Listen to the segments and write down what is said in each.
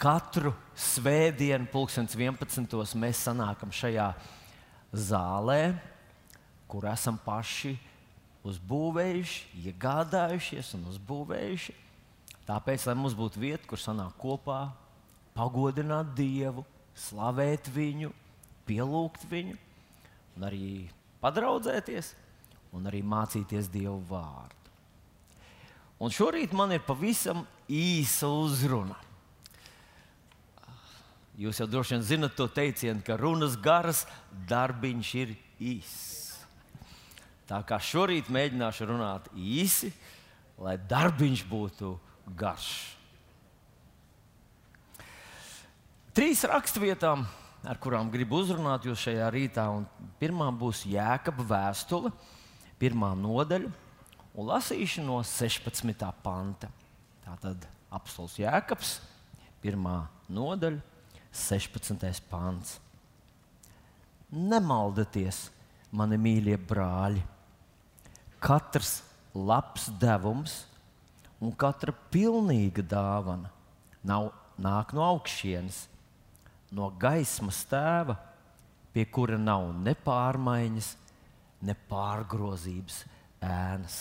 katru svētdienu, 2011. mēs sanākam šajā zālē, kur esam paši uzbūvējuši, iegādājušies un uzbūvējuši. Tāpēc, lai mums būtu vieta, kur sanākt kopā, pagodināt Dievu, slavēt Viņu, pielūgt Viņu, un arī padraudzēties, un arī mācīties Dievu vārdu. Un šorīt man ir pavisam īsa uzruna. Jūs jau droši vien zinat to teicienu, ka runas garas, darbiņš ir īss. Tā kā šorīt mēģināšu runāt īsi, lai darbiņš būtu garš. Trīs raksturvietām, ar kurām gribu uzrunāt jūs šajā rītā, un pirmā būs Jēkabā vēstule, pirmā nodaļa, un lasīšu no 16. panta. Tātad apelsīns Jēkabs, pirmā nodaļa 16. pāns. Nemaldieties, mani mīļie brāļi. Katrs labs devums un katra pilnīga dāvana nav, nāk no augšas, no gaismas tēva, pie kura nav ne pārmaiņas, ne pārgrozības ēnas.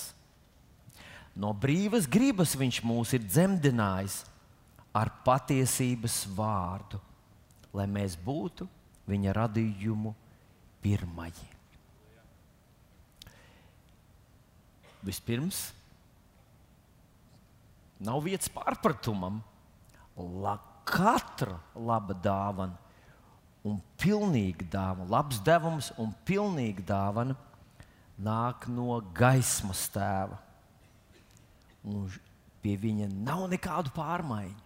No brīvas gribas viņš mūs ir dzemdinājis ar patiesības vārdu lai mēs būtu viņa radījumu pirmie. Vispirms, nav vietas pārpratumam. La, katra laba dāvana un pilnīga dāvana, labs devums un pilnīga dāvana nāk no gaismas tēva. Un pie viņa nav nekādu pārmaiņu.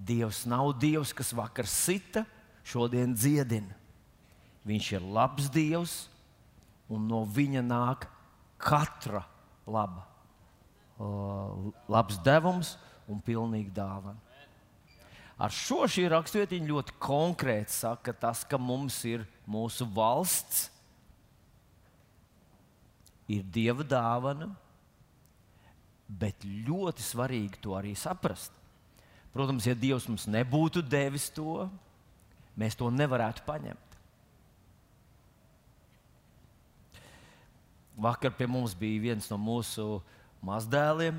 Dievs nav Dievs, kas vakar sita, šodien dziedina. Viņš ir labs Dievs, un no viņa nāk katra laba, uh, labs devums un pilnīga dāvana. Ar šo šī raksturvietiņa ļoti konkrēti saka tas, ka mums ir mūsu valsts, ir dieva dāvana, bet ļoti svarīgi to arī saprast. Protams, ja Dievs mums nebūtu devis to, mēs to nevarētu paņemt. Vakar pie mums bija viens no mūsu mazdēliem,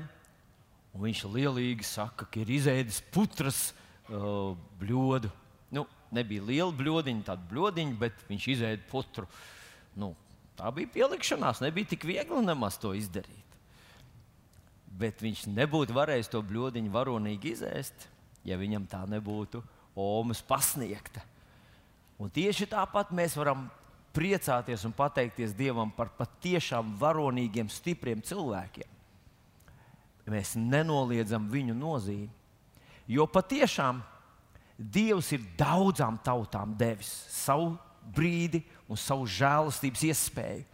un viņš lielīgi saka, ka ir izēdis putras uh, bļodu. Nu, nebija liela bļodiņa, tāda bļodiņa, bet viņš izēda putru. Nu, tā bija pielikšanās, nebija tik viegli nemaz to izdarīt bet viņš nebūtu varējis to bludiņu varonīgi izēst, ja viņam tā nebūtu omas pasniegta. Un tieši tāpat mēs varam priecāties un pateikties Dievam par patiešām varonīgiem, stipriem cilvēkiem. Mēs nenoliedzam viņu nozīmi. Jo patiešām Dievs ir daudzām tautām devis savu brīdi un savu žēlastības iespēju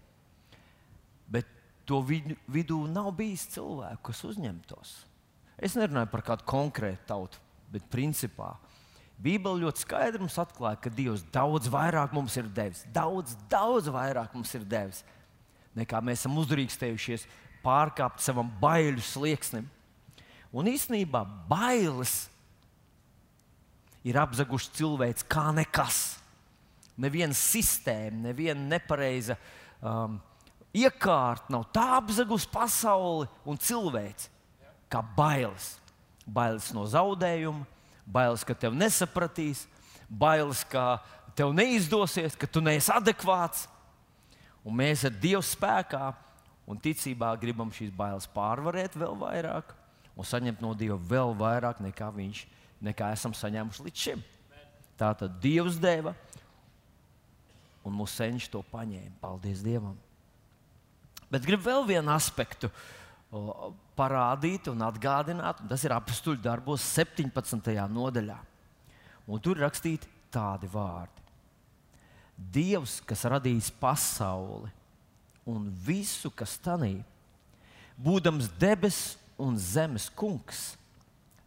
to vidū nav bijis cilvēku, kas uzņemtos. Es nerunāju par kādu konkrētu tautu, bet principā Bībele ļoti skaidri mums atklāja, ka Dievs daudz vairāk mums ir devis, daudz, daudz vairāk mums ir devis, nekā mēs esam uzdrīkstējušies pārkāpt savam baiļu slieksnim. Un īsnībā bailes ir apzagušas cilvēks kā nekas. Neviena sistēma, neviena nepareiza um, iekārta nav tā apzagusi pasauli un cilvēci kā bailes. Bailes no zaudējuma, bailes, ka tev nesapratīs, bailes, ka tev neizdosies, ka tu neesi adekvāts. Un mēs ar Dievu spēkā un ticībā gribam šīs bailes pārvarēt vēl vairāk un saņemt no Dieva vēl vairāk nekā viņš, nekā esam saņēmuši līdz šim. Tā tad Dievs deva, un mūsu senči to paņēma. Paldies Dievam! Bet gribu vēl vienu aspektu parādīt un atgādināt, un tas ir apstuļu darbos 17. nodaļā. Un tur ir rakstīti tādi vārdi. Dievs, kas radījis pasauli un visu, kas tanī, būdams debesu un zemes kungs,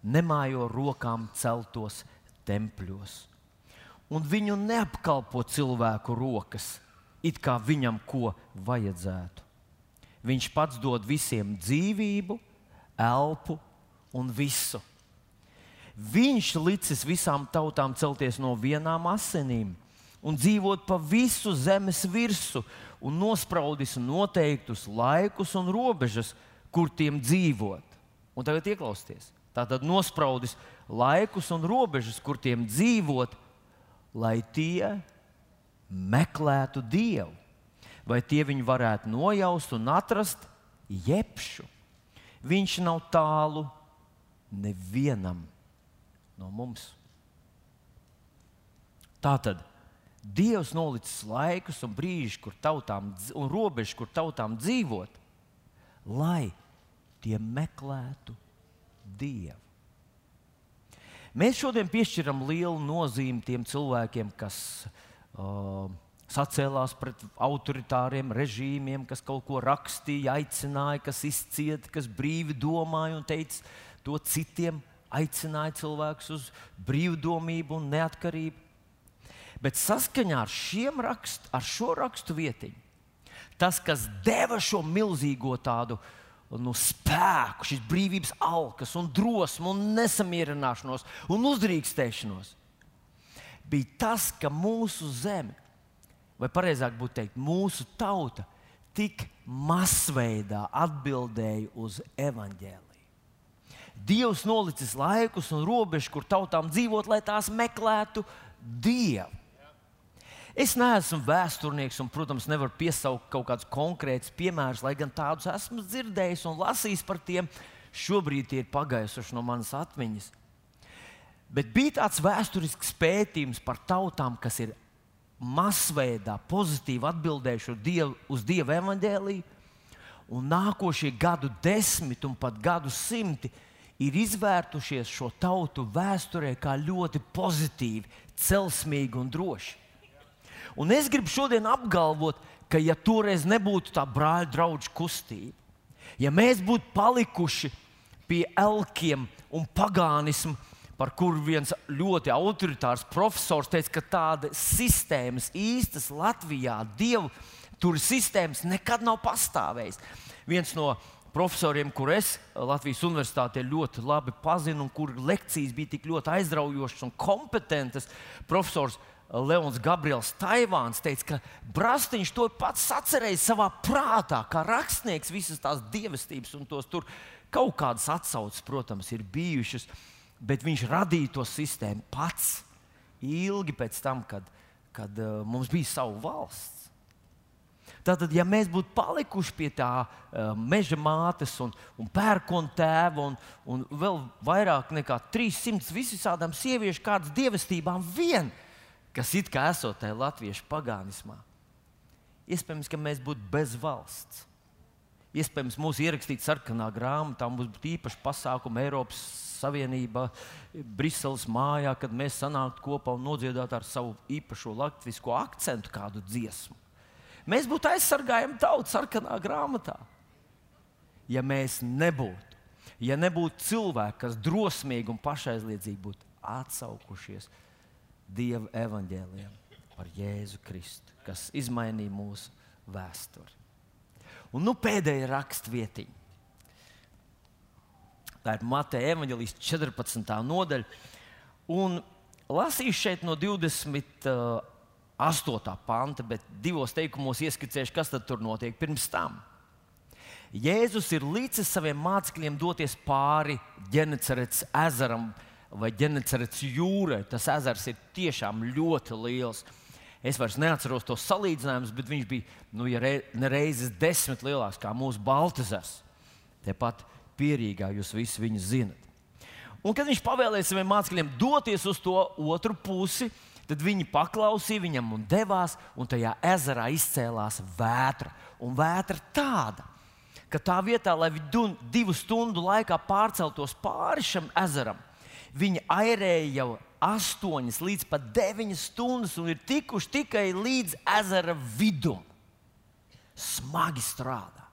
nemājo rokām celtos tempļos. Un viņu neapkalpo cilvēku rokas, it kā viņam ko vajadzētu. Viņš pats dod visiem dzīvību, elpu un visu. Viņš licis visām tautām celties no vienām asinīm un dzīvot pa visu zemes virsmu un nospraudis noteiktus laikus un robežas, kur tiem dzīvot. Un tagad ieklausieties, tā tad nospraudis laikus un robežas, kur tiem dzīvot, lai tie meklētu Dievu, vai tie viņu varētu nojaust un atrast jebšu. Viņš nav tālu nevienam no mums. Tātad Dievs nolicis laikus un brīžus, kur tautām, un robežas, kur tautām dzīvot, lai tie meklētu Dievu. Mēs šodien piešķiram lielu nozīmi tiem cilvēkiem, kas uh, sacēlās pret autoritāriem režīmiem, kas kaut ko rakstīja, aicināja, kas izcieta, kas brīvi domāja un teica to citiem, aicināja cilvēkus uz brīvdomību un neatkarību. Bet saskaņā ar, rakst, ar šo rakstu vietiņu, tas, kas deva šo milzīgo tādu nu, spēku, šīs brīvības alkas, un drosmu, un nesamierināšanos un uzdrīkstēšanos, bija tas, ka mūsu zeme, vai precīzāk būtu teikt, mūsu tauta, tik masveidā atbildēja uz evaņģēliju. Dievs nolicis laikus un robežas, kur tautām dzīvot, lai tās meklētu Dievu. Es neesmu vēsturnieks, un, protams, nevaru piesaukt kaut kādus konkrētus piemērus, lai gan tādus esmu dzirdējis un lasījis par tiem. Šobrīd tie ir pagājuši no manas atmiņas. Bet bija tāds vēsturisks pētījums par tautām, kas ir masveidā pozitīvi atbildējuši dievu, uz Dieva evaņģēlīju, un nākošie gadu desmit un pat gadu simti ir izvērtušies šo tautu vēsturē kā ļoti pozitīvi, celsmīgi un droši. Un es gribu šodien apgalvot, ka, ja toreiz nebūtu tā brāļa draugu kustība, ja mēs būtu palikuši pie elkiem un pagānismu, par kuru viens ļoti autoritārs profesors teica, ka tādas sistēmas īstas Latvijā, dievu tur sistēmas nekad nav pastāvējis. Viens no profesoriem, kur es Latvijas universitātē ļoti labi pazinu, un kur lekcijas bija tik ļoti aizraujošas un kompetentas, profesors Leons Gabriels Taivāns teica, ka Brāztiņš to pats atcerējis savā prātā, kā rakstnieks visas tās dievestības un tos tur kaut kādas atsauces, protams, ir bijušas, bet viņš radīja to sistēmu pats ilgi pēc tam, kad, kad uh, mums bija sava valsts. Tātad, ja mēs būtu palikuši pie tā uh, meža mātes un, un pērkona tēva un, un vēl vairāk nekā 300 visām sieviešu kādas dievestībām vien, kas it kā esot tajā latviešu pagānismā, iespējams, ka mēs būtu bez valsts. Iespējams, mūsu ierakstīta sarkanā grāmatā mums būtu īpaši pasākumi Eiropas Savienībā, Briseles mājā, kad mēs sanāktu kopā un nodziedātu ar savu īpašo latviešu akcentu kādu dziesmu. Mēs būtu aizsargājami tautas sarkanā grāmatā. Ja mēs nebūtu, ja nebūtu cilvēki, kas drosmīgi un pašaizliedzīgi būtu atsaukušies Dieva evaņģēliem par Jēzu Kristu, kas izmainīja mūsu vēsturi. Un nu pēdējā rakstvietiņa. Tā ir Mateja evaņģēlijas 14. nodaļa. Un lasīšu šeit no 28. panta, bet divos teikumos ieskicēšu, kas tur notiek pirms tam. Jēzus ir līdzi saviem mācekļiem doties pāri Genecerets ezeram, vai Genecerets jūrai. Tas ezers ir tiešām ļoti liels. Es vairs neatceros to salīdzinājumus, bet viņš bija nu, ja re, reizes desmit lielāks nekā mūsu Baltazars. Tepat pierīgā jūs visi viņu zinat. Un, kad viņš pavēlēja saviem mācekļiem doties uz to otru pusi, tad viņi paklausīja viņam un devās, un tajā ezerā izcēlās vētra. Un vētra tāda, ka tā vietā, lai viņi divu stundu laikā pārceltos pāri šim ezeram, Viņi airēja jau 8 līdz pat 9 stundas un ir tikuši tikai līdz ezera vidum. Smagi strādā.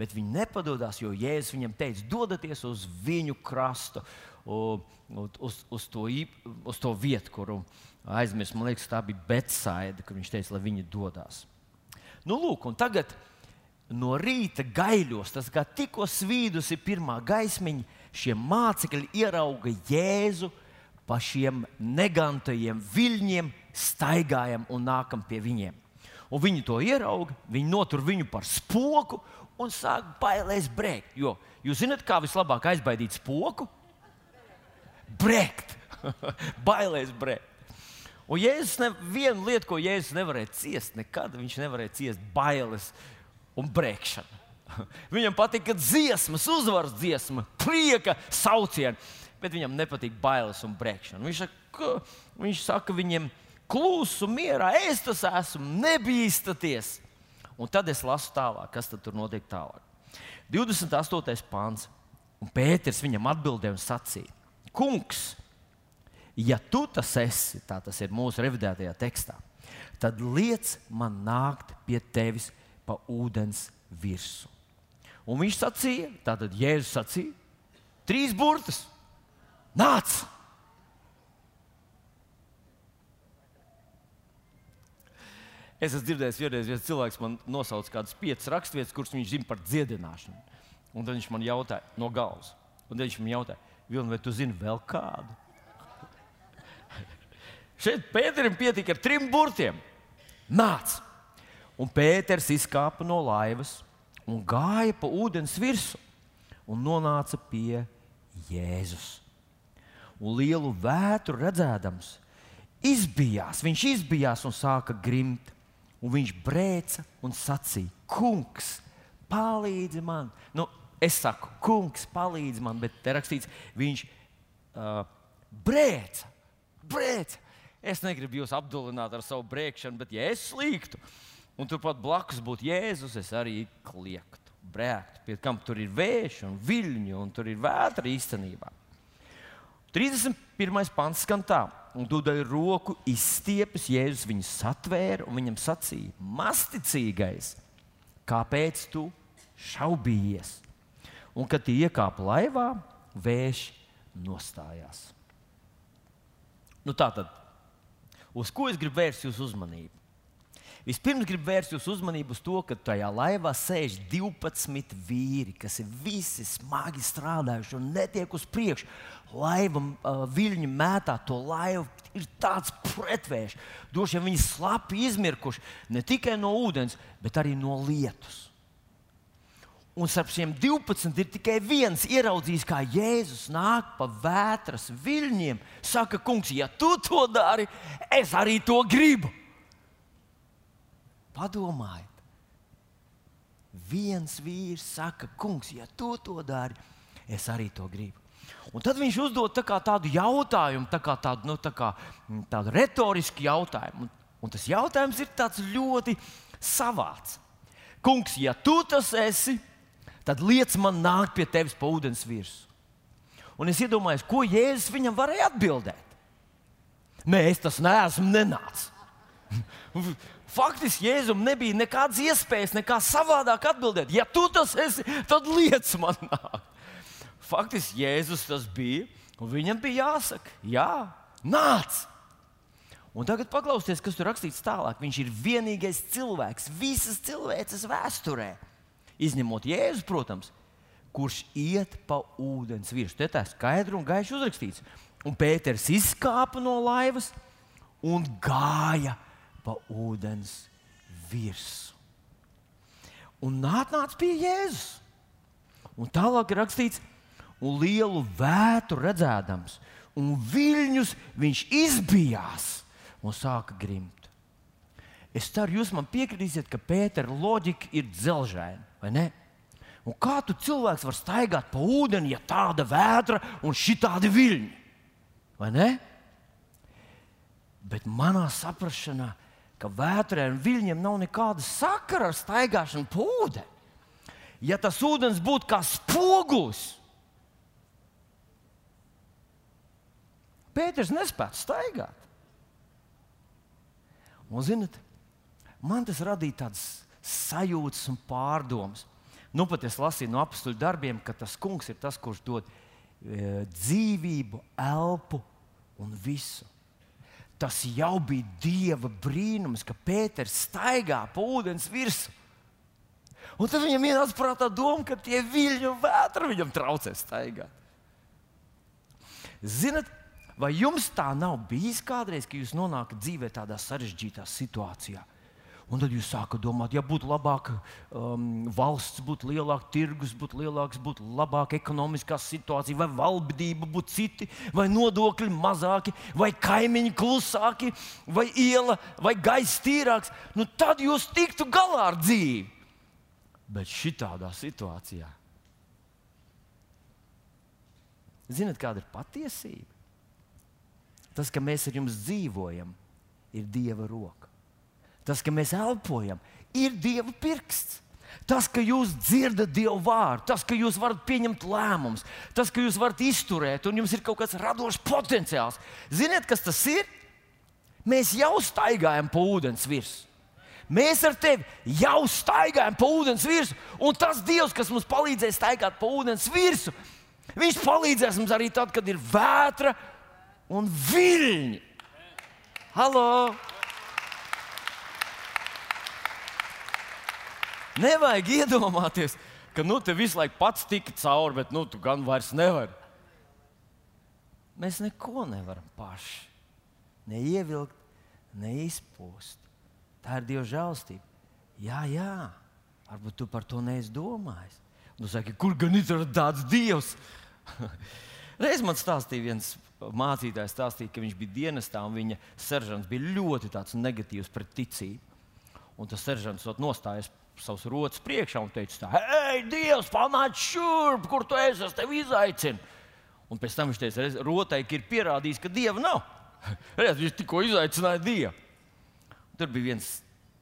Bet viņi nepadodas, jo Jēzus viņam teica, dodieties uz viņu krastu, uz, uz, to, uz to vietu, kuru aizmirst. Man liekas, tā bija Betsaida, kur viņš teica, lai viņi dodas. Nu, lūk, un tagad no rīta gaiļos, tas kā tikko svīdusi pirmā gaismiņa šie mācekļi ierauga Jēzu pa šiem negantajiem viļņiem staigājam un nākam pie viņiem. Un viņi to ieraudzīja, viņi notur viņu par spoku un sāk bailēs brēkt. Jo jūs zināt, kā vislabāk aizbaidīt spoku? Brēkt! bailēs brēkt. Un Jēzus ne, viena lieta, ko Jēzus nevarēja ciest, nekad viņš nevarēja ciest bailes un brēkšanu. Viņam patika dziesmas, uzvaras dziesma, prieka saucieni, bet viņam nepatīk bailes un brēkšana. Viņš saka, viņš saka viņiem, klusu, mierā, es tas esmu, nebīstaties. Un tad es lasu tālāk, kas tur notiek tālāk. 28. pāns. Un Pēters viņam atbildēja un sacīja: Kungs, ja tu tas esi, tā tas ir mūsu revidētajā tekstā, tad liec man nākt pie tevis pa ūdens virsmu. Un viņš sacīja, tātad Jēzus sacīja, trīs burtus: Nāc! Es esmu dzirdējis, vienreiz viens cilvēks man nosauca kādas piecas raksturvietas, kuras viņš zina par dziedināšanu. Un tad viņš man jautāja no galvas. Un tad viņš man jautāja, Vilni, vai tu zini vēl kādu? Šeit Pēterim pietika ar trim burtiem. Nāc! Un Pēters izkāpa no laivas un gāja pa ūdens virsmu un nonāca pie Jēzus. Un lielu vētru redzēdams, izbijās, viņš izbijās un sāka grimt un viņš brēca un sacīja: Kungs, palīdzi man! Nu, es saku, Kungs, palīdzi man, bet te rakstīts, viņš uh, brēca, brēca. Es negribu jūs apdulināt ar savu brēkšanu, bet, ja es slīgtu, un turpat blakus būtu Jēzus, es arī kliegtu, brēktu, pie kam tur ir vējš un viļņi, un tur ir vētra īstenībā. 31. pants skan tā un dūdai roku izstiepis, Jēzus viņu satvēra un viņam sacīja: Masticīgais, kāpēc tu šaubījies? Un kad tie iekāpa laivā, vējš nostājās. Nu, tā tad, uz ko es gribu vērst jūsu uzmanību? Vispirms gribu vērst jūsu uzmanību uz to, ka tajā laivā sēž 12 vīri, kas ir visi smagi strādājuši un netiek uz priekšu. Laiva viļņi mētā to laivu, ir tāds pretvējš. Droši vien viņi slapi izmirkuši ne tikai no ūdens, bet arī no lietus. Un starp šiem 12 ir tikai viens ieraudzījis, kā Jēzus nāk pa vētras viļņiem. Saka, kungs, ja tu to dari, es arī to gribu. Padomājiet, viens vīrs saka, kungs, ja tu to dari, es arī to gribu. Un tad viņš uzdod tā tādu jautājumu, tā kā tādu, nu, tā kā, mm, tādu retorisku jautājumu. Un, un tas jautājums ir ļoti savāds. Kungs, ja tu tas esi, tad liec man nākt pie tevis pa ūdens virsmu. Un es iedomājos, ko Jēzus viņam varēja atbildēt. Nē, es tas neesmu nenācis. Faktiski Jēzum nebija nekādas iespējas, nekā savādāk atbildēt. Ja tu tas esi, tad liec man nāk. Faktiski Jēzus tas bija, un viņam bija jāsaka, jā, nāc! Un tagad paklausieties, kas tur rakstīts tālāk. Viņš ir vienīgais cilvēks visas cilvēces vēsturē, izņemot Jēzu, protams, kurš iet pa ūdens virsmu. Te tā skaidri un gaiši uzrakstīts. Un Pēters izkāpa no laivas un gāja pa ūdens virsmu. Un nāc, nāc pie Jēzus. Un tālāk ir rakstīts, un lielu vētru redzēdams, un viļņus viņš izbijās un sāka grimt. Es ceru, jūs man piekritīsiet, ka Pētera loģika ir dzelžaina, vai ne? Un kā tu cilvēks var staigāt pa ūdeni, ja tāda vētra un šī tāda viļņa? Vai ne? Bet manā saprāšanā ka vētrai un viļņiem nav nekāda sakara ar staigāšanu pa ūdeni. Ja tas ūdens būtu kā spogulis, Pēters nespētu staigāt. Un, zinat, man tas radīja tādas sajūtas un pārdomas. Nu, pat es lasīju no apakstuļu darbiem, ka tas kungs ir tas, kurš dod e, dzīvību, elpu un visu tas jau bija dieva brīnums, ka Pēters staigā pa ūdens virsmu. Un tad viņam ienāca prātā doma, ka tie viļņi un vētra viņam traucē staigāt. Ziniet, Vai jums tā nav bijis kādreiz, ka jūs nonākat dzīvē tādā sarežģītā situācijā? Un tad jūs sākat domāt, ja būtu labāka um, valsts, būtu lielāka tirgus, būtu lielāks, būtu labāka ekonomiskā situācija, vai valdība būtu citi, vai nodokļi mazāki, vai kaimiņi klusāki, vai iela, vai gaisa tīrāks. Nu, tad jūs tiktu galā ar dzīvi. Bet šitādā situācijā, zinat, kāda ir patiesība? Tas, ka mēs ar jums dzīvojam, ir Dieva roka. Tas, ka mēs elpojam, ir Dieva pirksts. Tas, ka jūs dzirdat Dievu vārdu, tas, ka jūs varat pieņemt lēmumus, tas, ka jūs varat izturēt un jums ir kaut kāds radošs potenciāls. Ziniet, kas tas ir? Mēs jau staigājam pa ūdens virsmu. Mēs ar tevi jau staigājam pa ūdens virsmu, un tas Dievs, kas mums palīdzēs staigāt pa ūdens virsmu, Viņš palīdzēs mums arī tad, kad ir vētra un viļņi. Halo! Nevajag iedomāties, ka nu, te visu laiku pats tika cauri, bet nu, tu gan vairs nevari. Mēs neko nevaram paši. Neievilkt, neizpūst. Tā ir Dieva žēlstība. Jā, jā, varbūt tu par to neesi domājis. Nu, saki, kur gan ir tāds Dievs? Reiz man stāstīja viens mācītājs, stāstīja, ka viņš bija dienestā un viņa seržants bija ļoti negatīvs pret ticību. Un tas seržants nostājās savus rotas priekšā un teica, tā, hei, Dievs, panāc šurp, kur tu esi, es tevi izaicinu. Un pēc tam viņš teica, rotai ir pierādījis, ka Dieva nav. Redz, viņš tikko izaicināja Dievu. Tur bija viens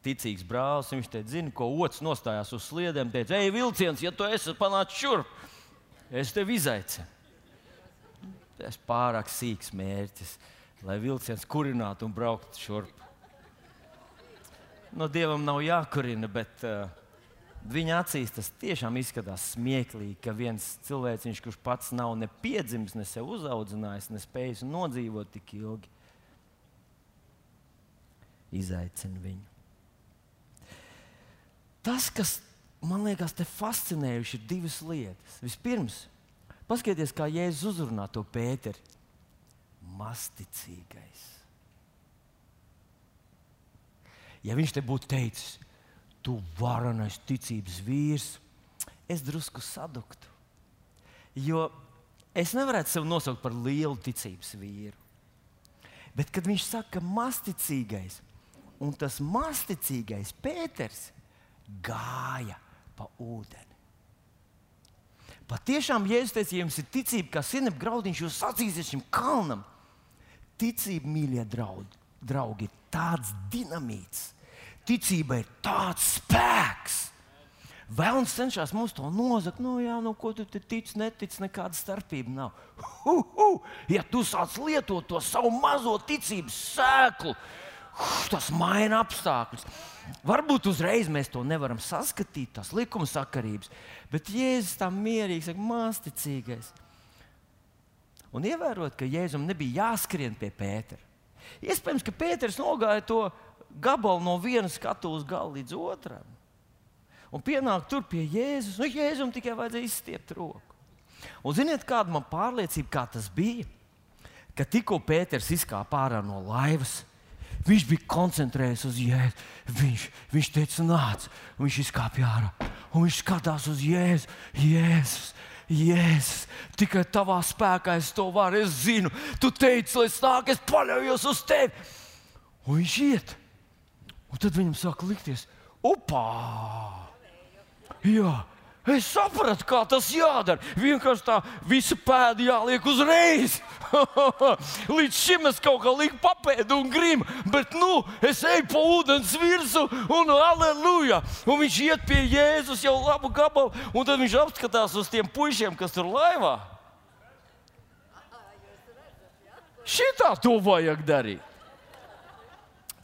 ticīgs brālis, viņš teica, zini, ko otrs nostājās uz sliedēm, teica, ej, vilciens, ja tu esi panācis šurp, es tevi izaicinu. Tas pārāk sīks mērķis, lai vilciens kurinātu un brauktu šurp no dievam nav jākurina, bet uh, viņa acīs tas tiešām izskatās smieklīgi, ka viens cilvēks, kurš pats nav ne piedzimis, ne sev uzaudzinājis, ne spējis nodzīvot tik ilgi, izaicina viņu. Tas, kas man liekas, te fascinējuši, ir divas lietas. Vispirms, paskatieties, kā Jēzus uzrunā to Pēteri. Masticīgais. Ja viņš te būtu teicis, tu varenais ticības vīrs, es drusku saduktu. Jo es nevarētu sevi nosaukt par lielu ticības vīru. Bet, kad viņš saka, ka masticīgais, un tas masticīgais Pēters gāja pa ūdeni. Patiešām, ja jūs teicat, ja jums ir ticība, kā sinepes graudiņš, jūs sacīsiet šim kalnam, ticība, mīļie draugi, draugi, ir tāds dinamīts. Ticība ir tāds spēks. Vēlams cenšas mums to nozagt. Nu, jā, nu, ko tu tici, netici, nekāda starpība nav. Uh, uh, ja tu sāc lietot to savu mazo ticības sēklu, uh, tas maina apstākļus. Varbūt uzreiz mēs to nevaram saskatīt, tās likuma sakarības, bet Jēzus tam mierīgi saka, māsticīgais. Un ievērot, ka Jēzum nebija jāskrien pie Pētera. Iespējams, ka Pēters nogāja to gabalu no vienas skatuves gala līdz otram. Un pienāk tur pie Jēzus. Nu, Jēzum tikai vajadzēja izstiept roku. Un ziniet, kāda man pārliecība, kā tas bija? Ka tikko Pēters izkāpa ārā no laivas, viņš bija koncentrējies uz Jēzu. Viņš, viņš teica, nāc, viņš izkāpa ārā. Un viņš skatās uz Jēzu. Jēzus, Jēzus, tikai tavā spēkā es to varu. Es zinu, tu teici, lai es nāku, es paļaujos uz tevi. Un viņš iet. Un tad viņam sāk likties, upā! Jā, es sapratu, kā tas jādara. Vienkārši tā visa pēda jāliek uzreiz. Līdz šim es kaut kā liku papēdu un grimu, bet nu es eju pa ūdens virsmu un aleluja! Un viņš iet pie Jēzus jau labu gabalu, un tad viņš apskatās uz tiem puišiem, kas tur laivā. Šitā to vajag darīt.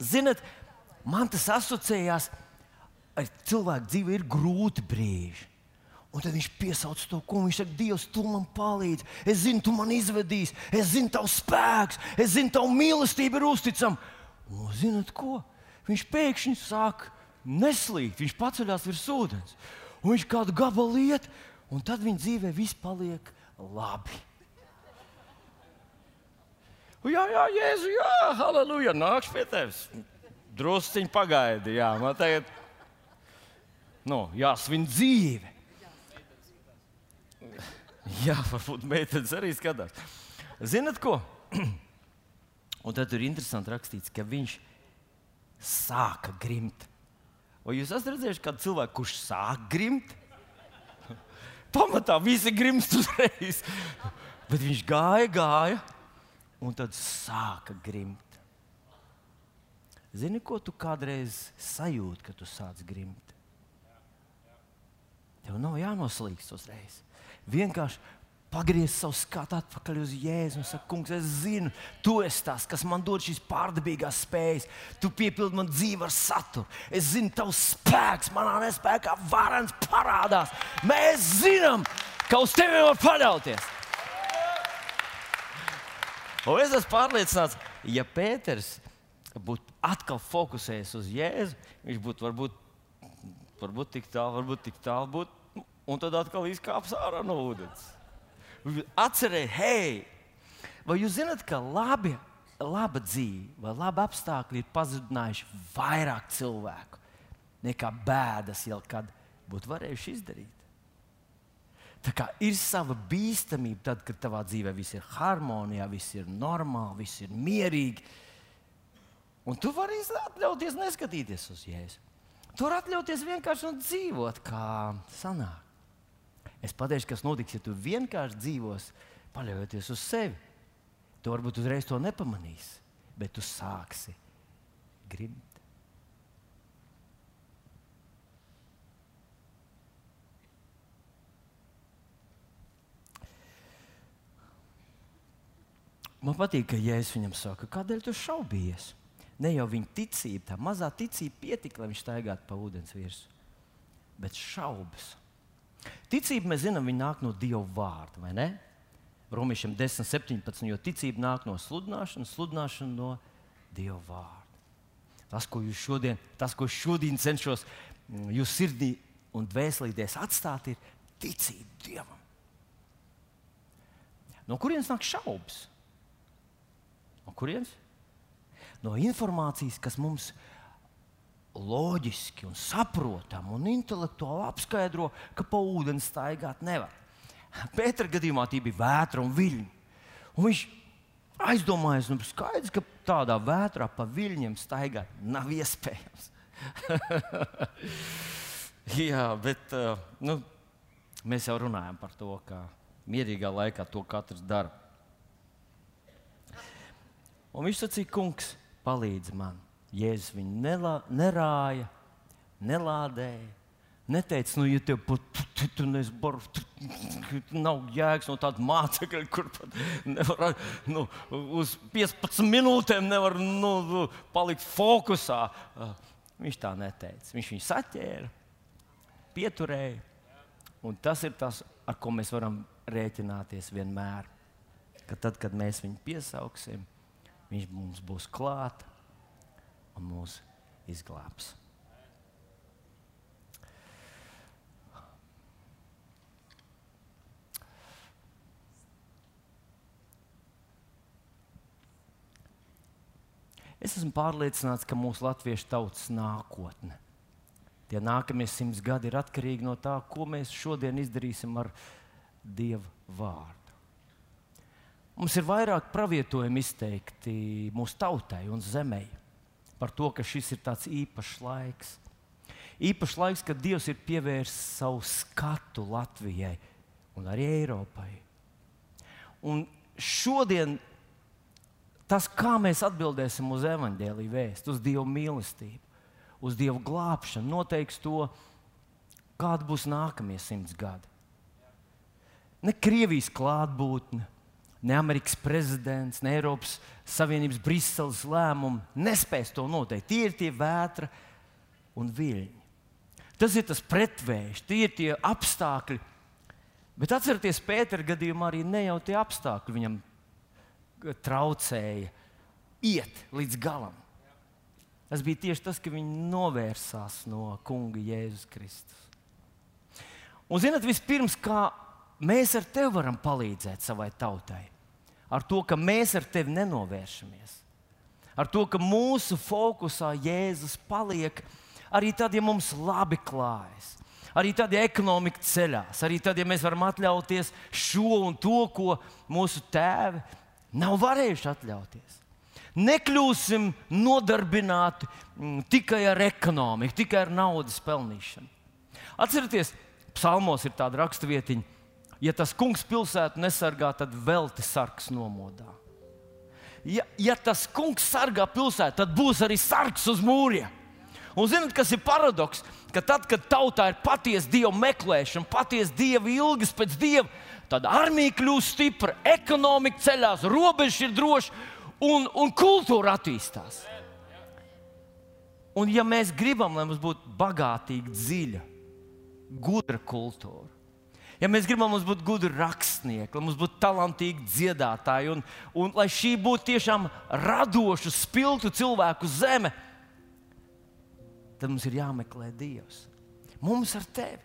Ziniet, man tas asociējās ar cilvēku dzīvi, ir grūti brīži. Un tad viņš piesauc to, ko viņš saka, Dievs, tu man palīdzi. Es zinu, tu man izvedīsi, es zinu, tavs spēks, es zinu, tava mīlestība ir uzticama. Un zinot ko? Viņš pēkšņi sāk neslīgt, viņš paceļās virs ūdens. Un viņš kādu gabalu iet, un tad viņa dzīvē viss paliek labi. Jā, jā, Jēzu, jā, halleluja, nākšu pie tevis. Drusciņi pagaidi, jā, man tagad nu, jāsvin dzīve. Jā, varbūt meitenes arī skatās. Zinat, ko? Un tad tur ir interesanti rakstīts, ka viņš sāka grimt. Vai jūs esat redzējuši kādu cilvēku, kurš sāk grimt? Pamatā visi grimst uzreiz. Bet viņš gāja, gāja, un tad sāka grimt. Zini, ko tu kādreiz sajūti, kad tu sāc grimt? Tev nav jānoslīgst uzreiz. Vienkārši pagriez savu skatu atpakaļ uz Jēzu un saka, kungs, es zinu, tu esi tas, kas man dod šīs pārdabīgās spējas. Tu piepildi man dzīvi ar saturu. Es zinu, tavs spēks manā nespējā varens parādās. Mēs zinām, ka uz tevi var paļauties. Un es esmu pārliecināts, ja Pēters būtu atkal fokusējies uz Jēzu, viņš būtu varbūt, varbūt tik tālu, varbūt tik tālu, būt, un tad atkal izkāps ārā no ūdens atcerēt, hei, vai jūs zināt, ka labi, laba dzīve vai laba apstākļi ir pazudinājuši vairāk cilvēku nekā bēdas jau kad būtu varējuši izdarīt? Tā kā ir sava bīstamība, tad, kad tavā dzīvē viss ir harmonijā, viss ir normāli, viss ir mierīgi. Un tu vari atļauties neskatīties uz jēzu. Tu vari atļauties vienkārši dzīvot, kā sanāk. Es pateikšu, kas notiks, ja tu vienkārši dzīvos, paļaujoties uz sevi. Tu varbūt uzreiz to nepamanīsi, bet tu sāksi grimt. Man patīk, ka Jēzus viņam saka, kādēļ tu šaubies? Ne jau viņa ticība, tā mazā ticība pietika, lai viņš staigātu pa ūdens virsmu, bet šaubas. Ticība, mēs zinām, nāk no Dieva vārda, vai ne? Romiešiem 10, 17, jo ticība nāk no sludināšanas, sludināšana no Dieva vārda. Tas, ko jūs šodien, tas, ko šodien cenšos mm, jūs sirdī un dvēselīties atstāt, ir ticība Dievam. No kurienes nāk šaubas? No kurienes? No informācijas, kas mums ir loģiski un saprotami un intelektuāli apskaidro, ka pa ūdeni staigāt nevar. Pētera gadījumā tie bija vētra un viļņi. Un viņš aizdomājās, nu, skaidrs, ka tādā vētrā pa viļņiem staigāt nav iespējams. Jā, bet uh, nu, mēs jau runājam par to, ka mierīgā laikā to katrs dara. Un viņš sacīja, kungs, palīdzi man. Jēzus viņu nelā, nerāja, nelādēja. Neteica, nu, ja tev pat nav jēgas no tāda mācekļa, kur pat nevar nu, uz 15 minūtēm nevar nu, nu, palikt fokusā. Viņš tā neteica. Viņš viņu saķēra, pieturēja. Un tas ir tas, ar ko mēs varam rēķināties vienmēr. Ka tad, kad mēs viņu piesauksim, viņš mums būs klāts un mūs izglābs. Es esmu pārliecināts, ka mūsu latviešu tautas nākotne, tie nākamie simts gadi ir atkarīgi no tā, ko mēs šodien izdarīsim ar Dieva vārdu. Mums ir vairāk pravietojumi izteikti mūsu tautai un zemei par to, ka šis ir tāds īpašs laiks. Īpašs laiks, kad Dievs ir pievērsis savu skatu Latvijai un arī Eiropai. Un šodien tas, kā mēs atbildēsim uz evaņģēlīju vēstu, uz Dieva mīlestību, uz Dieva glābšanu, noteiks to, kāda būs nākamie simts gadi. Ne Krievijas klātbūtne, ne Amerikas prezidents, ne Eiropas Savienības Briseles lēmumi nespēs to noteikt. Tie ir tie vētra un viļņi. Tas ir tas pretvējs, tie ir tie apstākļi. Bet atcerieties, Pētera gadījumā arī ne jau tie apstākļi viņam traucēja iet līdz galam. Tas bija tieši tas, ka viņi novērsās no Kunga Jēzus Kristus. Un, zinot, vispirms, kā mēs ar tevi varam palīdzēt savai tautai, ar to, ka mēs ar tevi nenovēršamies, ar to, ka mūsu fokusā Jēzus paliek arī tad, ja mums labi klājas. Arī tad, ja ekonomika ceļās, arī tad, ja mēs varam atļauties šo un to, ko mūsu tēvi nav varējuši atļauties. Nekļūsim nodarbināti m, tikai ar ekonomiku, tikai ar naudas pelnīšanu. Atcerieties, psalmos ir tāda raksturvietiņa, ja tas kungs pilsētu nesargā, tad vēl te sargs nomodā. Ja, ja tas kungs sargā pilsētu, tad būs arī sargs uz mūriem. Un zinot, kas ir paradoks, ka tad, kad tautā ir patiesa dieva meklēšana, patiesa dieva ilgas pēc dieva, tad armija kļūst stipra, ekonomika ceļās, robežas ir drošas un, un kultūra attīstās. Un, ja mēs gribam, lai mums būtu bagātīga, dziļa, gudra kultūra, ja mēs gribam, būtu gudri rakstnieki, lai mums būtu talantīgi dziedātāji, un, un lai šī būtu tiešām radoša, spilgta cilvēku zeme, tad mums ir jāmeklē Dievs. Mums ar tevi,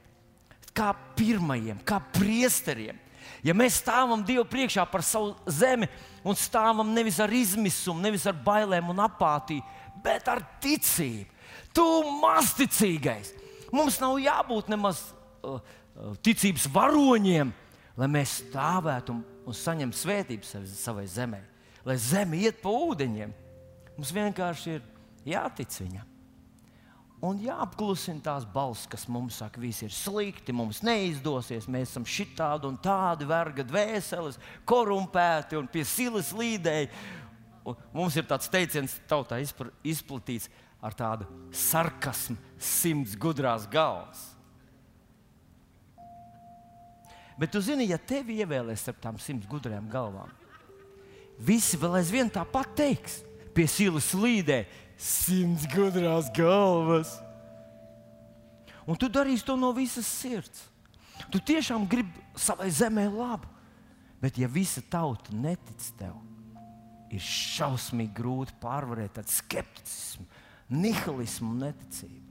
kā pirmajiem, kā priesteriem, ja mēs stāvam Dievu priekšā par savu zemi un stāvam nevis ar izmisumu, nevis ar bailēm un apātiju, bet ar ticību. Tu mazticīgais! Mums nav jābūt nemaz uh, ticības varoņiem, lai mēs stāvētu un, un saņemtu svētību savai zemē, lai zeme iet pa ūdeņiem. Mums vienkārši ir jātic viņam. Un jāapklusina tās balss, kas mums saka, viss ir slikti, mums neizdosies, mēs esam šitādi un tādi verga dvēseles, korumpēti un pie silas līdēji. Un mums ir tāds teiciens, tautā izplatīts ar tādu sarkasmu, simts gudrās galvas. Bet tu zini, ja tevi ievēlēs starp tām simts gudrajām galvām, visi vēl aizvien tāpat teiks, pie silas līdē, simts gudrās galvas. Un tu darīsi to no visas sirds. Tu tiešām gribi savai zemē labu, bet ja visa tauta netic tev, ir šausmīgi grūti pārvarēt tādu skepticismu, nihilismu un neticību.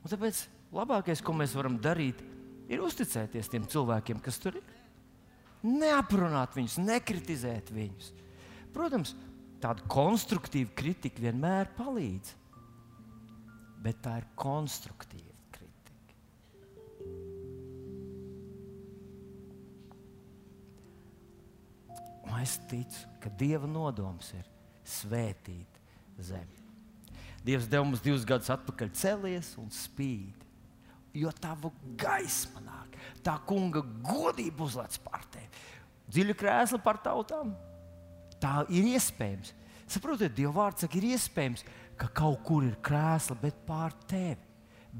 Un tāpēc labākais, ko mēs varam darīt, ir uzticēties tiem cilvēkiem, kas tur ir. Neaprunāt viņus, nekritizēt viņus. Protams, tāda konstruktīva kritika vienmēr palīdz. Bet tā ir konstruktīva kritika. Un es ticu, ka Dieva nodoms ir svētīt zemi. Dievs deva mums divus gadus atpakaļ celies un spīd. Jo tava gaisma nāk, tā kunga godība uzlēc pār tevi. Dziļa krēsla par tautām, Tā ir iespējams. Saprotiet, Dieva vārds saka, ir iespējams, ka kaut kur ir krēsla, bet pār tevi,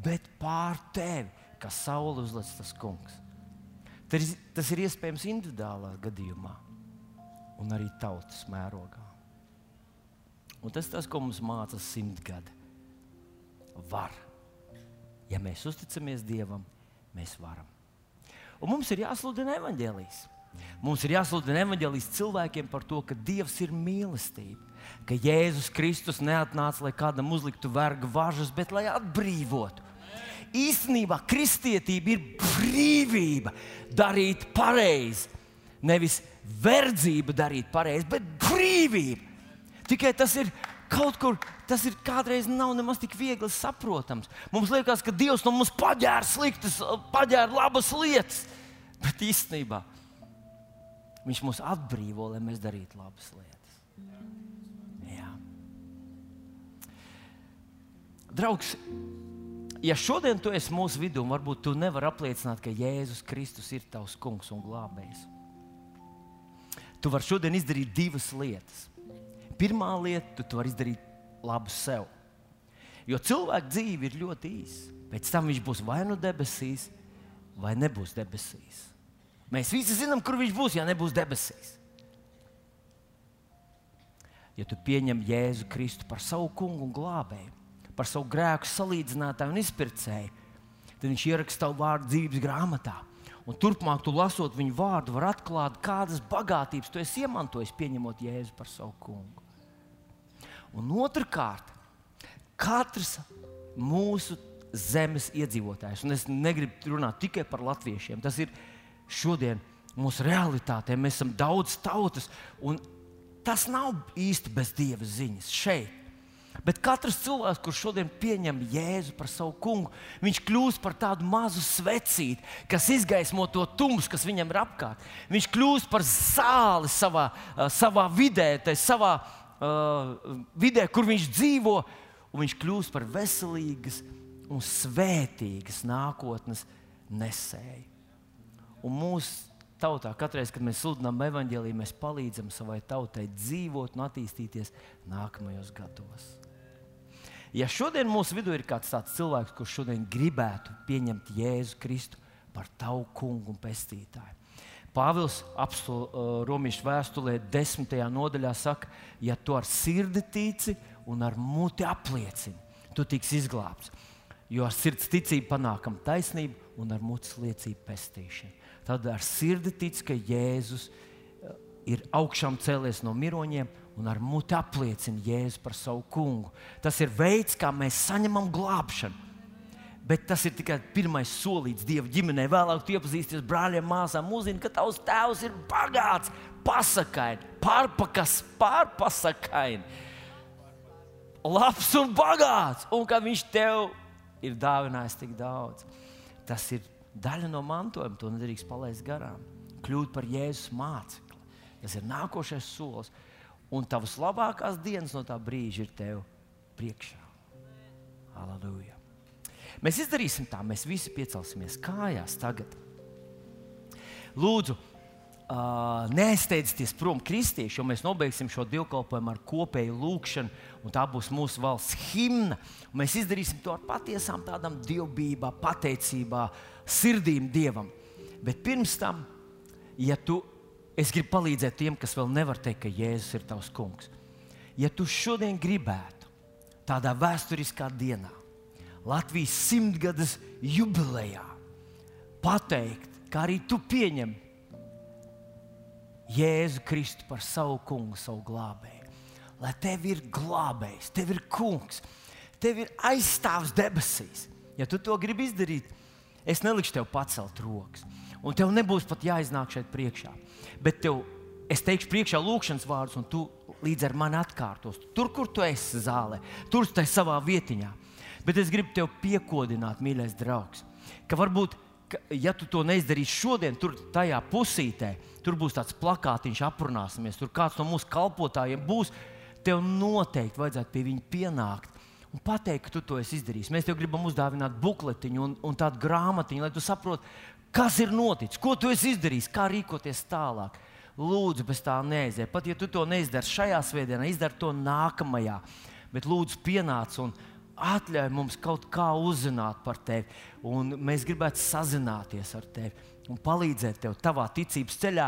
bet pār tevi, kā saule uzlec tas kungs. Tas tas ir iespējams individuālā gadījumā un arī tautas mērogā. Un tas tas, ko mums māca simtgadi. Var. Ja mēs uzticamies Dievam, mēs varam. Un mums ir jāsludina evaņģēlijas. Mums ir jāsludina evanģēlijas cilvēkiem par to, ka Dievs ir mīlestība, ka Jēzus Kristus neatnāca, lai kādam uzliktu verga važas, bet lai atbrīvotu. Īstenībā kristietība ir brīvība darīt pareizi. Nevis verdzība darīt pareizi, bet brīvība. Tikai tas ir kaut kur, tas ir kādreiz nav nemaz tik viegli saprotams. Mums liekas, ka Dievs no mums paģēra sliktas, paģēra labas lietas. Bet īstenībā Viņš mūs atbrīvo, lai mēs darītu labas lietas. Jā. Draugs, ja šodien tu esi mūsu vidū, varbūt tu nevari apliecināt, ka Jēzus Kristus ir tavs kungs un glābējs. Tu vari šodien izdarīt divas lietas. Pirmā lieta, tu, vari izdarīt labu sev. Jo cilvēka dzīve ir ļoti īsa. Pēc tam viņš būs vai nu debesīs, vai nebūs debesīs. Mēs visi zinām, kur viņš būs, ja nebūs debesīs. Ja tu pieņem Jēzu Kristu par savu kungu un glābēju, par savu grēku salīdzinātāju un izpircēju, tad viņš ieraksta tavu vārdu dzīves grāmatā. Un turpmāk, tu lasot viņu vārdu, var atklāt, kādas bagātības tu esi iemantojis, pieņemot Jēzu par savu kungu. Un otrkārt, katrs mūsu zemes iedzīvotājs, un es negribu runāt tikai par latviešiem, tas ir šodien mūsu realitātē. Mēs esam daudz tautas, un tas nav īsti bez dieva ziņas šeit. Bet katrs cilvēks, kurš šodien pieņem Jēzu par savu kungu, viņš kļūst par tādu mazu svecīti, kas izgaismo to tumsu, kas viņam ir apkārt. Viņš kļūst par zāli savā, savā vidē, savā uh, vidē, kur viņš dzīvo, un viņš kļūst par veselīgas un svētīgas nākotnes nesēju. Un mūsu tautā, katreiz, kad mēs sludinām evaņģēlīju, mēs palīdzam savai tautai dzīvot un attīstīties nākamajos gados. Ja šodien mūsu vidū ir kāds tāds cilvēks, kurš šodien gribētu pieņemt Jēzu Kristu par tavu kungu un pestītāju, Pāvils apstul, uh, Romiešu vēstulē, desmitajā nodaļā saka, ja tu ar sirdi tici un ar muti apliecini, tu tiks izglābts. Jo ar sirds ticību panākam taisnību un ar mutes liecību pestīšanu. Tad ar sirdi tic, ka Jēzus uh, ir augšām cēlies no miroņiem un ar muti apliecina Jēzu par savu kungu. Tas ir veids, kā mēs saņemam glābšanu. Bet tas ir tikai pirmais solīts Dieva ģimenē. Vēlāk tu iepazīsties brāļiem, māsām, uzzini, ka tavs tēvs ir bagāts, pasakaini, pārpakas, pārpasakaini, labs un bagāts. Un ka viņš tev ir dāvinājis tik daudz. Tas ir daļa no mantojuma, to nedrīkst palaist garām. Kļūt par Jēzus mācekli. Tas ir nākošais solis un tavas labākās dienas no tā brīža ir tev priekšā. Aleluja! Mēs izdarīsim tā, mēs visi piecelsimies kājās tagad. Lūdzu, uh, neizsteidzieties prom kristieši, jo mēs nobeigsim šo dievkalpojumu ar kopēju lūgšanu, un tā būs mūsu valsts himna. Mēs izdarīsim to ar patiesām tādām dievbijā, pateicībā, sirdīm dievam. Bet pirms tam, ja tu Es gribu palīdzēt tiem, kas vēl nevar teikt, ka Jēzus ir tavs kungs. Ja tu šodien gribētu tādā vēsturiskā dienā, Latvijas simtgades jubilejā, pateikt, ka arī tu pieņem Jēzu Kristu par savu kungu, savu glābēju, lai tev ir glābējs, tev ir kungs, tev ir aizstāvs debesīs. Ja tu to gribi izdarīt, es nelikšu tev pacelt rokas, un tev nebūs pat jāiznāk šeit priekšā bet tev, es teikšu priekšā lūkšanas vārdus, un tu līdz ar mani atkārtos. Tur, kur tu esi zālē, tur tu esi savā vietiņā. Bet es gribu tevi piekodināt, mīļais draugs, ka varbūt, ka, ja tu to neizdarīsi šodien, tur tajā pusītē, tur būs tāds plakātiņš, aprunāsimies, tur kāds no mūsu kalpotājiem būs. Tev noteikti vajadzētu pie viņa pienākt un pateikt, ka tu to esi izdarījis. Mēs tev gribam uzdāvināt bukletiņu un, un tādu grāmatiņu, lai tu saprotu, Kas ir noticis? Ko tu esi izdarījis? Kā rīkoties tālāk? Lūdzu, bez tā neaiziet. Pat ja tu to neizdari šajā svētdienā, izdari to nākamajā. Bet lūdzu, pienāc un atļauj mums kaut kā uzzināt par tevi. Un mēs gribētu sazināties ar tevi un palīdzēt tev tavā ticības ceļā,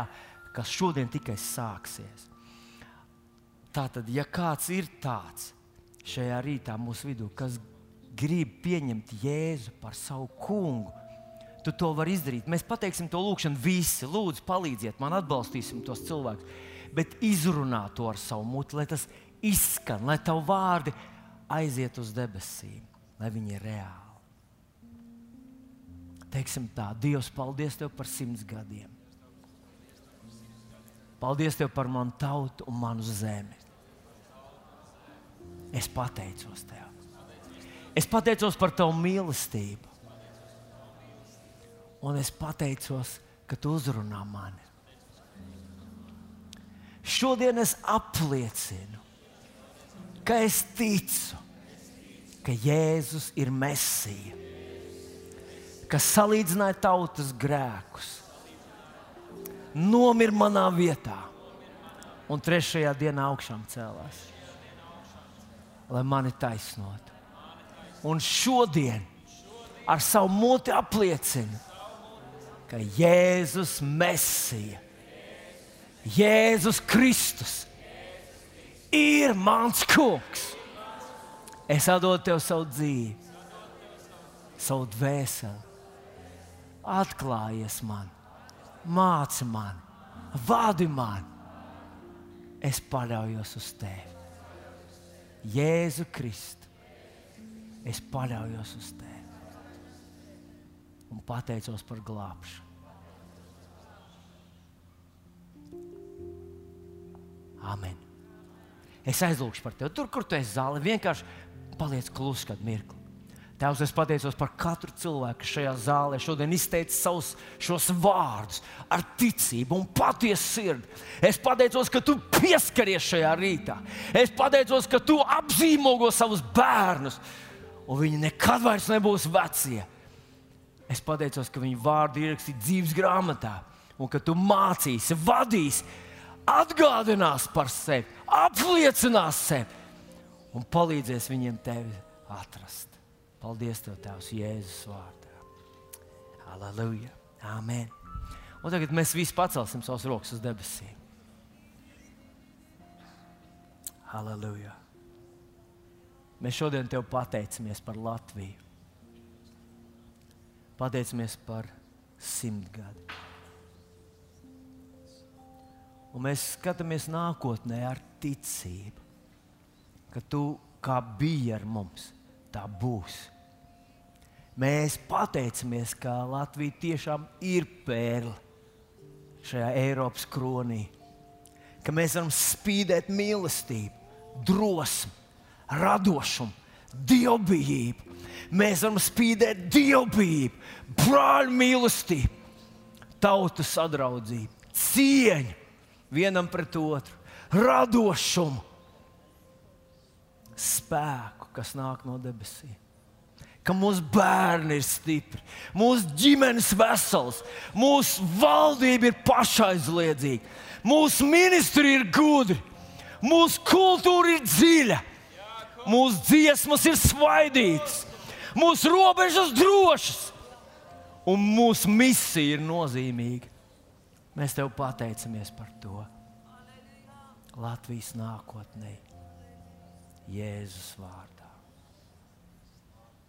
kas šodien tikai sāksies. Tātad, ja kāds ir tāds šajā rītā mūsu vidū, kas grib pieņemt Jēzu par savu kungu, tu to vari izdarīt. Mēs pateiksim to lūgšanu visi. Lūdzu, palīdziet man, atbalstīsim tos cilvēkus. Bet izrunā to ar savu muti, lai tas izskan, lai tavu vārdi aiziet uz debesīm, lai viņi ir reāli. Teiksim tā, Dievs, paldies Tev par simts gadiem. Paldies Tev par manu tautu un manu zemi. Es pateicos Tev. Es pateicos par Tavu mīlestību. Un es pateicos, ka tu uzrunā mani. Šodien es apliecinu, ka es ticu, ka Jēzus ir Mēsija, kas salīdzināja tautas grēkus, nomira manā vietā un trešajā dienā augšām cēlās, lai mani taisnotu. Un šodien ar savu muti apliecinu, ka Jēzus Mesija, Jēzus Kristus ir mans kungs. Es atdodu tev savu dzīvi, savu dvēseli. Atklājies man, māci man, vādi man. Es paļaujos uz tevi. Jēzu Kristu. Es paļaujos uz tevi un pateicos par glābšanu. Amen. Es aizlūgšu par tevi. Tur, kur tu esi zāle, vienkārši paliec klusi kādu mirkli. Tēvs, es pateicos par katru cilvēku, kas šajā zālē šodien izteica savus šos vārdus ar ticību un patiesu sirdi. Es pateicos, ka tu pieskaries šajā rītā. Es pateicos, ka tu apzīmogo savus bērnus, un viņi nekad vairs nebūs vecie. Es pateicos, ka viņu vārdi ir ierakstīti dzīves grāmatā, un ka tu mācīsi, vadīsi, atgādinās par sevi, apliecinās sevi un palīdzēs viņiem tevi atrast. Paldies, Tev, Tēvs, Jēzus vārdā. Aleluja! Amen! Un tagad mēs visi pacelsim savus rokas uz debesīm. Aleluja! Mēs šodien Tev pateicamies par Latviju. Pateicamies par simtgadi. Un mēs skatāmies nākotnē ar ticību, ka Tu kā biji ar mums, tā būs. Mēs pateicamies, ka Latvija tiešām ir pērle šajā Eiropas kronī, ka mēs varam spīdēt mīlestību, drosmi, radošumu, dievbijību. Mēs varam spīdēt dievbijību, brāļu mīlestību, tautu sadraudzību, cieņu vienam pret otru, radošumu, spēku, kas nāk no debesīm. Ka mūsu bērni ir stipri, mūsu ģimenes vesels, mūsu valdība ir pašaizliedzīga, mūsu ministri ir gudri, mūsu kultūra ir dziļa, mūsu dziesmas ir svaidītas, mūsu robežas drošas. Un mūsu misija ir nozīmīga. Mēs tev pateicamies par to. Latvijas nākotnē, Jēzus vārdā.